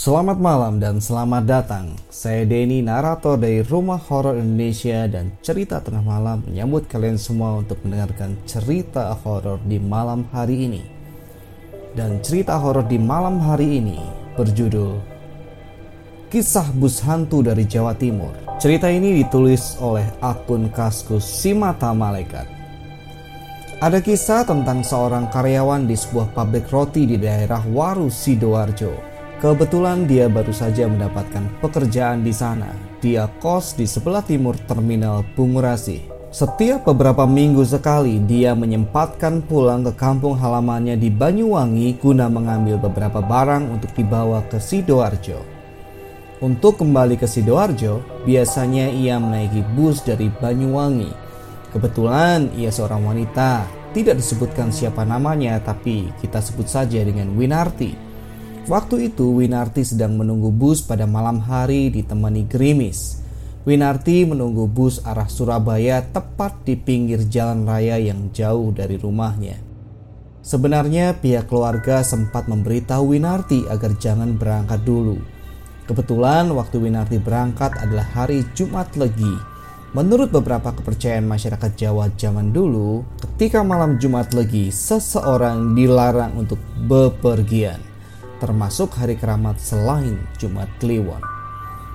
Selamat malam dan selamat datang. Saya Denny, narator dari Rumah Horor Indonesia dan Cerita Tengah Malam menyambut kalian semua untuk mendengarkan cerita horor di malam hari ini. Dan cerita horor di malam hari ini berjudul Kisah Bus Hantu dari Jawa Timur. Cerita ini ditulis oleh akun Kaskus Simata Malaikat. Ada kisah tentang seorang karyawan di sebuah pabrik roti di daerah Waru Sidoarjo Kebetulan dia baru saja mendapatkan pekerjaan di sana. Dia kos di sebelah timur terminal Bungurasi. Setiap beberapa minggu sekali dia menyempatkan pulang ke kampung halamannya di Banyuwangi guna mengambil beberapa barang untuk dibawa ke Sidoarjo. Untuk kembali ke Sidoarjo, biasanya ia menaiki bus dari Banyuwangi. Kebetulan ia seorang wanita, tidak disebutkan siapa namanya tapi kita sebut saja dengan Winarti. Waktu itu Winarti sedang menunggu bus pada malam hari ditemani gerimis. Winarti menunggu bus arah Surabaya tepat di pinggir jalan raya yang jauh dari rumahnya. Sebenarnya pihak keluarga sempat memberitahu Winarti agar jangan berangkat dulu. Kebetulan waktu Winarti berangkat adalah hari Jumat Legi. Menurut beberapa kepercayaan masyarakat Jawa zaman dulu, ketika malam Jumat Legi, seseorang dilarang untuk bepergian termasuk hari keramat selain Jumat Kliwon.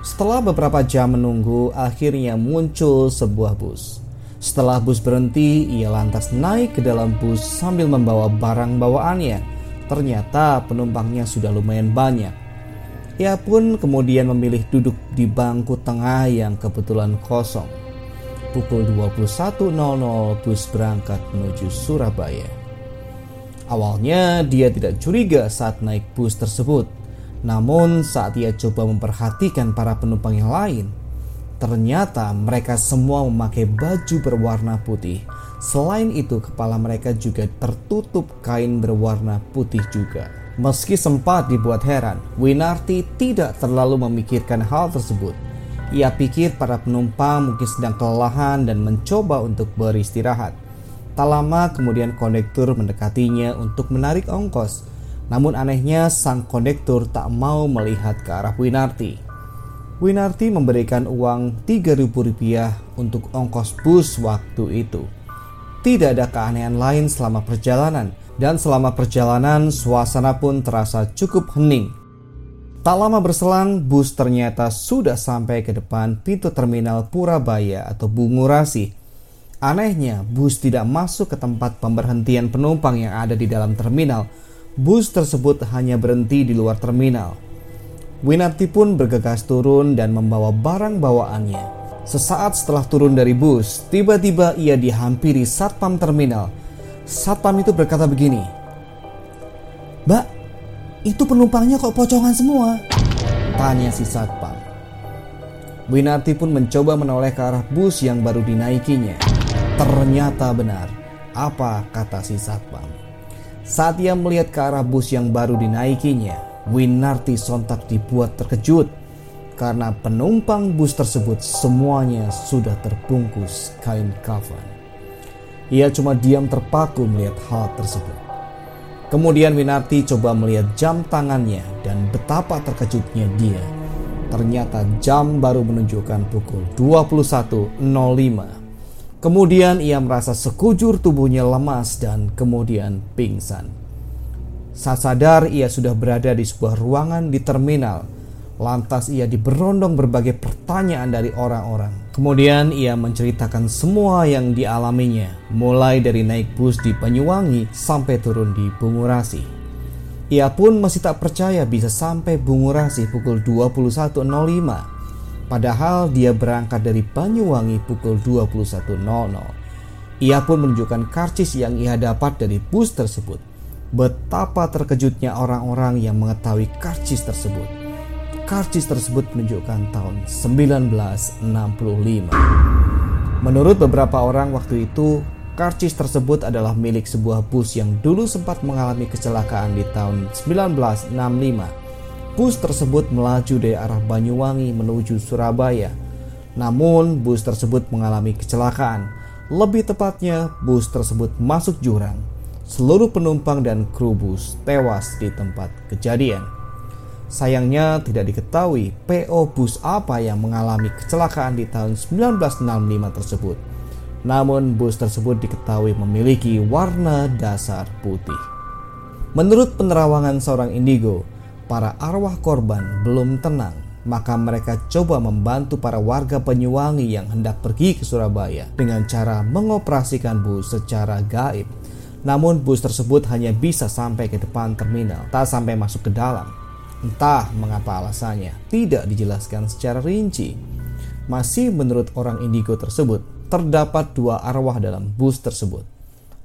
Setelah beberapa jam menunggu, akhirnya muncul sebuah bus. Setelah bus berhenti, ia lantas naik ke dalam bus sambil membawa barang bawaannya. Ternyata penumpangnya sudah lumayan banyak. Ia pun kemudian memilih duduk di bangku tengah yang kebetulan kosong. Pukul 21.00 bus berangkat menuju Surabaya. Awalnya dia tidak curiga saat naik bus tersebut. Namun saat ia coba memperhatikan para penumpang yang lain, ternyata mereka semua memakai baju berwarna putih. Selain itu, kepala mereka juga tertutup kain berwarna putih juga. Meski sempat dibuat heran, Winarti tidak terlalu memikirkan hal tersebut. Ia pikir para penumpang mungkin sedang kelelahan dan mencoba untuk beristirahat. Tak lama kemudian kondektur mendekatinya untuk menarik ongkos. Namun anehnya sang kondektur tak mau melihat ke arah Winarti. Winarti memberikan uang Rp3.000 untuk ongkos bus waktu itu. Tidak ada keanehan lain selama perjalanan dan selama perjalanan suasana pun terasa cukup hening. Tak lama berselang, bus ternyata sudah sampai ke depan pintu terminal Purabaya atau Bungurasi Anehnya, bus tidak masuk ke tempat pemberhentian penumpang yang ada di dalam terminal. Bus tersebut hanya berhenti di luar terminal. Winarti pun bergegas turun dan membawa barang bawaannya. Sesaat setelah turun dari bus, tiba-tiba ia dihampiri satpam terminal. Satpam itu berkata begini, "Mbak, itu penumpangnya kok pocongan semua?" Tanya si satpam. Winarti pun mencoba menoleh ke arah bus yang baru dinaikinya. Ternyata benar apa kata si satpam. Saat ia melihat ke arah bus yang baru dinaikinya, Winarti sontak dibuat terkejut karena penumpang bus tersebut semuanya sudah terbungkus kain kafan. Ia cuma diam terpaku melihat hal tersebut. Kemudian Winarti coba melihat jam tangannya dan betapa terkejutnya dia. Ternyata jam baru menunjukkan pukul 21.05 Kemudian ia merasa sekujur tubuhnya lemas dan kemudian pingsan. Saat sadar ia sudah berada di sebuah ruangan di terminal. Lantas ia diberondong berbagai pertanyaan dari orang-orang. Kemudian ia menceritakan semua yang dialaminya, mulai dari naik bus di Banyuwangi sampai turun di Bungurasi. Ia pun masih tak percaya bisa sampai Bungurasi pukul 21.05 Padahal dia berangkat dari Banyuwangi pukul 21.00. Ia pun menunjukkan karcis yang ia dapat dari bus tersebut. Betapa terkejutnya orang-orang yang mengetahui karcis tersebut. Karcis tersebut menunjukkan tahun 1965. Menurut beberapa orang waktu itu, karcis tersebut adalah milik sebuah bus yang dulu sempat mengalami kecelakaan di tahun 1965 Bus tersebut melaju dari arah Banyuwangi menuju Surabaya. Namun, bus tersebut mengalami kecelakaan. Lebih tepatnya, bus tersebut masuk jurang. Seluruh penumpang dan kru bus tewas di tempat kejadian. Sayangnya tidak diketahui PO bus apa yang mengalami kecelakaan di tahun 1965 tersebut. Namun bus tersebut diketahui memiliki warna dasar putih. Menurut penerawangan seorang indigo, para arwah korban belum tenang, maka mereka coba membantu para warga Penyuwangi yang hendak pergi ke Surabaya dengan cara mengoperasikan bus secara gaib. Namun bus tersebut hanya bisa sampai ke depan terminal, tak sampai masuk ke dalam. Entah mengapa alasannya, tidak dijelaskan secara rinci. Masih menurut orang indigo tersebut, terdapat dua arwah dalam bus tersebut.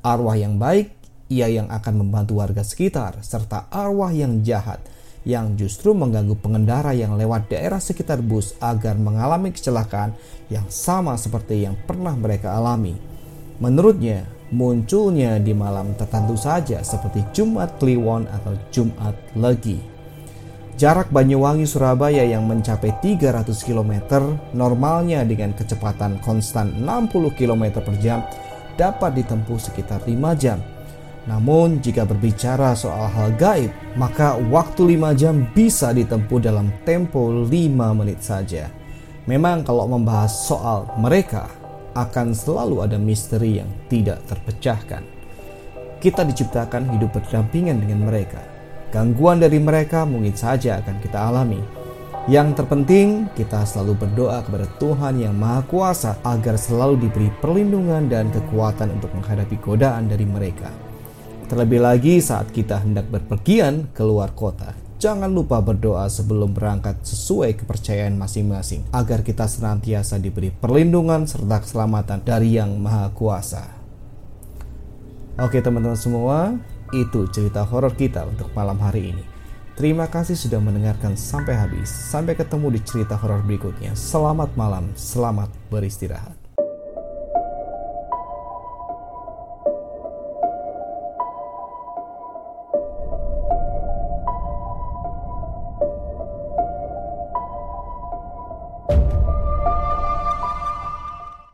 Arwah yang baik, ia yang akan membantu warga sekitar, serta arwah yang jahat, yang justru mengganggu pengendara yang lewat daerah sekitar bus agar mengalami kecelakaan yang sama seperti yang pernah mereka alami. Menurutnya, munculnya di malam tertentu saja seperti Jumat Kliwon atau Jumat Legi. Jarak Banyuwangi Surabaya yang mencapai 300 km normalnya dengan kecepatan konstan 60 km per jam dapat ditempuh sekitar 5 jam. Namun jika berbicara soal hal gaib, maka waktu 5 jam bisa ditempuh dalam tempo 5 menit saja. Memang kalau membahas soal mereka, akan selalu ada misteri yang tidak terpecahkan. Kita diciptakan hidup berdampingan dengan mereka Gangguan dari mereka mungkin saja akan kita alami. Yang terpenting, kita selalu berdoa kepada Tuhan yang Maha Kuasa agar selalu diberi perlindungan dan kekuatan untuk menghadapi godaan dari mereka. Terlebih lagi saat kita hendak berpergian keluar kota, jangan lupa berdoa sebelum berangkat sesuai kepercayaan masing-masing agar kita senantiasa diberi perlindungan serta keselamatan dari Yang Maha Kuasa. Oke teman-teman semua, itu cerita horor kita untuk malam hari ini. Terima kasih sudah mendengarkan sampai habis. Sampai ketemu di cerita horor berikutnya. Selamat malam, selamat beristirahat.